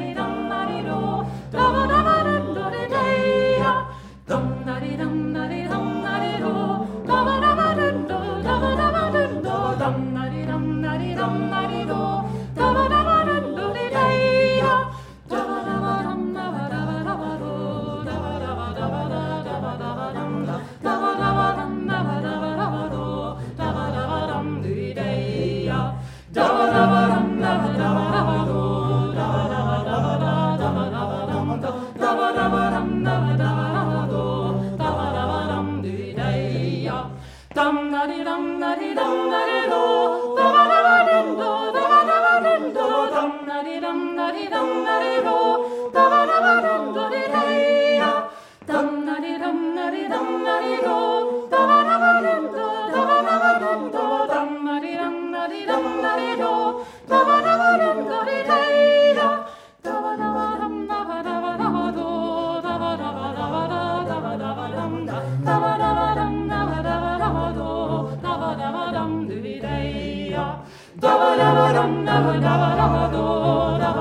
it on. dum da di dum da di dum da di do da da da di do Davaram, davaram, davaram, davaram,